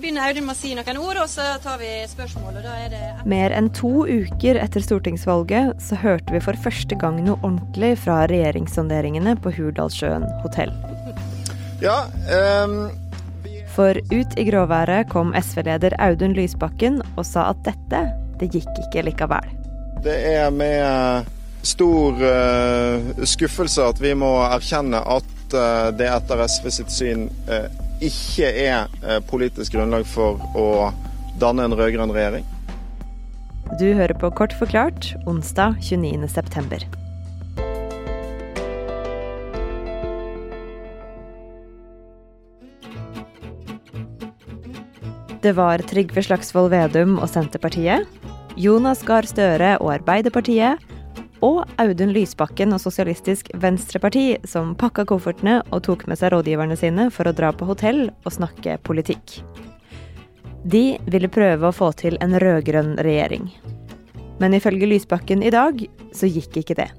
begynner Audun med å si noen ord, og så tar vi spørsmål. og da er det... Mer enn to uker etter stortingsvalget så hørte vi for første gang noe ordentlig fra regjeringssonderingene på Hurdalssjøen hotell. Ja, um... For ut i gråværet kom SV-leder Audun Lysbakken og sa at dette, det gikk ikke likevel. Det er med stor uh, skuffelse at vi må erkjenne at uh, det etter SV sitt syn uh, ikke er politisk grunnlag for å danne en rød-grønn regjering. Du hører på Kort forklart onsdag 29.9. Det var Trygve Slagsvold Vedum og Senterpartiet, Jonas Gahr Støre og Arbeiderpartiet, og Audun Lysbakken og Sosialistisk Venstreparti som pakka koffertene og tok med seg rådgiverne sine for å dra på hotell og snakke politikk. De ville prøve å få til en rød-grønn regjering. Men ifølge Lysbakken i dag så gikk ikke det.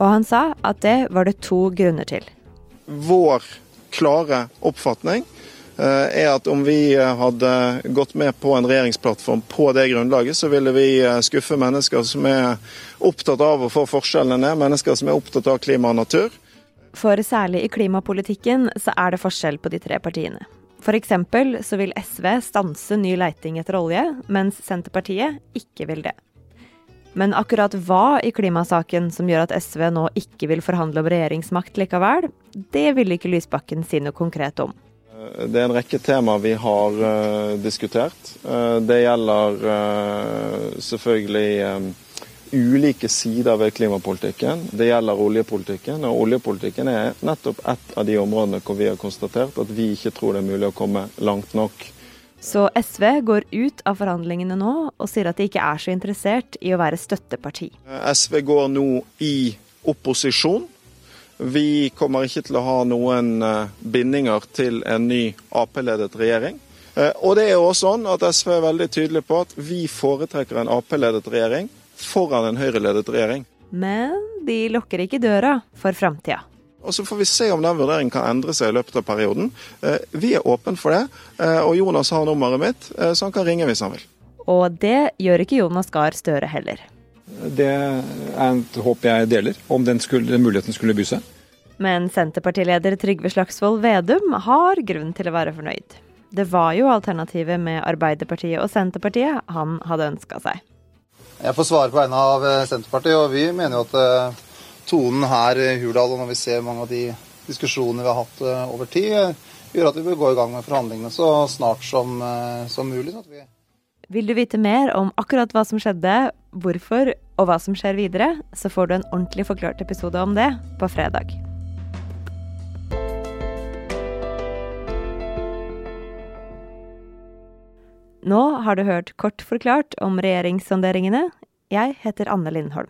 Og han sa at det var det to grunner til. Vår klare oppfatning er at om vi eh, hadde gått med på en regjeringsplattform på det grunnlaget, så ville vi eh, skuffe mennesker som er opptatt av å få forskjellene ned, mennesker som er opptatt av klima og natur. For særlig i klimapolitikken så er det forskjell på de tre partiene. F.eks. så vil SV stanse ny leiting etter olje, mens Senterpartiet ikke vil det. Men akkurat hva i klimasaken som gjør at SV nå ikke vil forhandle om regjeringsmakt likevel, det ville ikke Lysbakken si noe konkret om. Det er en rekke temaer vi har uh, diskutert. Uh, det gjelder uh, selvfølgelig ulike sider ved klimapolitikken. Det gjelder oljepolitikken. Og oljepolitikken er nettopp et av de områdene hvor vi har konstatert at vi ikke tror det er mulig å komme langt nok. Så SV går ut av forhandlingene nå og sier at de ikke er så interessert i å være støtteparti. SV går nå i opposisjon. Vi kommer ikke til å ha noen eh, bindinger til en ny Ap-ledet regjering. Eh, og det er jo også sånn at SV er veldig tydelig på at vi foretrekker en Ap-ledet regjering foran en Høyre-ledet regjering. Men de lukker ikke døra for framtida. Og Så får vi se om den vurderingen kan endre seg i løpet av perioden. Eh, vi er åpne for det, og Jonas har nummeret mitt, så han kan ringe hvis han vil. Og det gjør ikke Jonas Gahr Støre heller. Det er et håp jeg deler, om den, skulle, den muligheten skulle by seg. Men Senterpartileder Trygve Slagsvold Vedum har grunn til å være fornøyd. Det var jo alternativet med Arbeiderpartiet og Senterpartiet han hadde ønska seg. Jeg får svare på vegne av eh, Senterpartiet, og vi mener jo at eh, tonen her i Hurdal, og når vi ser mange av de diskusjonene vi har hatt eh, over tid, gjør at vi bør gå i gang med forhandlingene så snart som, som mulig. Sånn vi vil du vite mer om akkurat hva som skjedde, hvorfor og hva som skjer videre, så får du en ordentlig forklart episode om det på fredag. Nå har du hørt kort forklart om regjeringssonderingene. Jeg heter Anne Lindholm.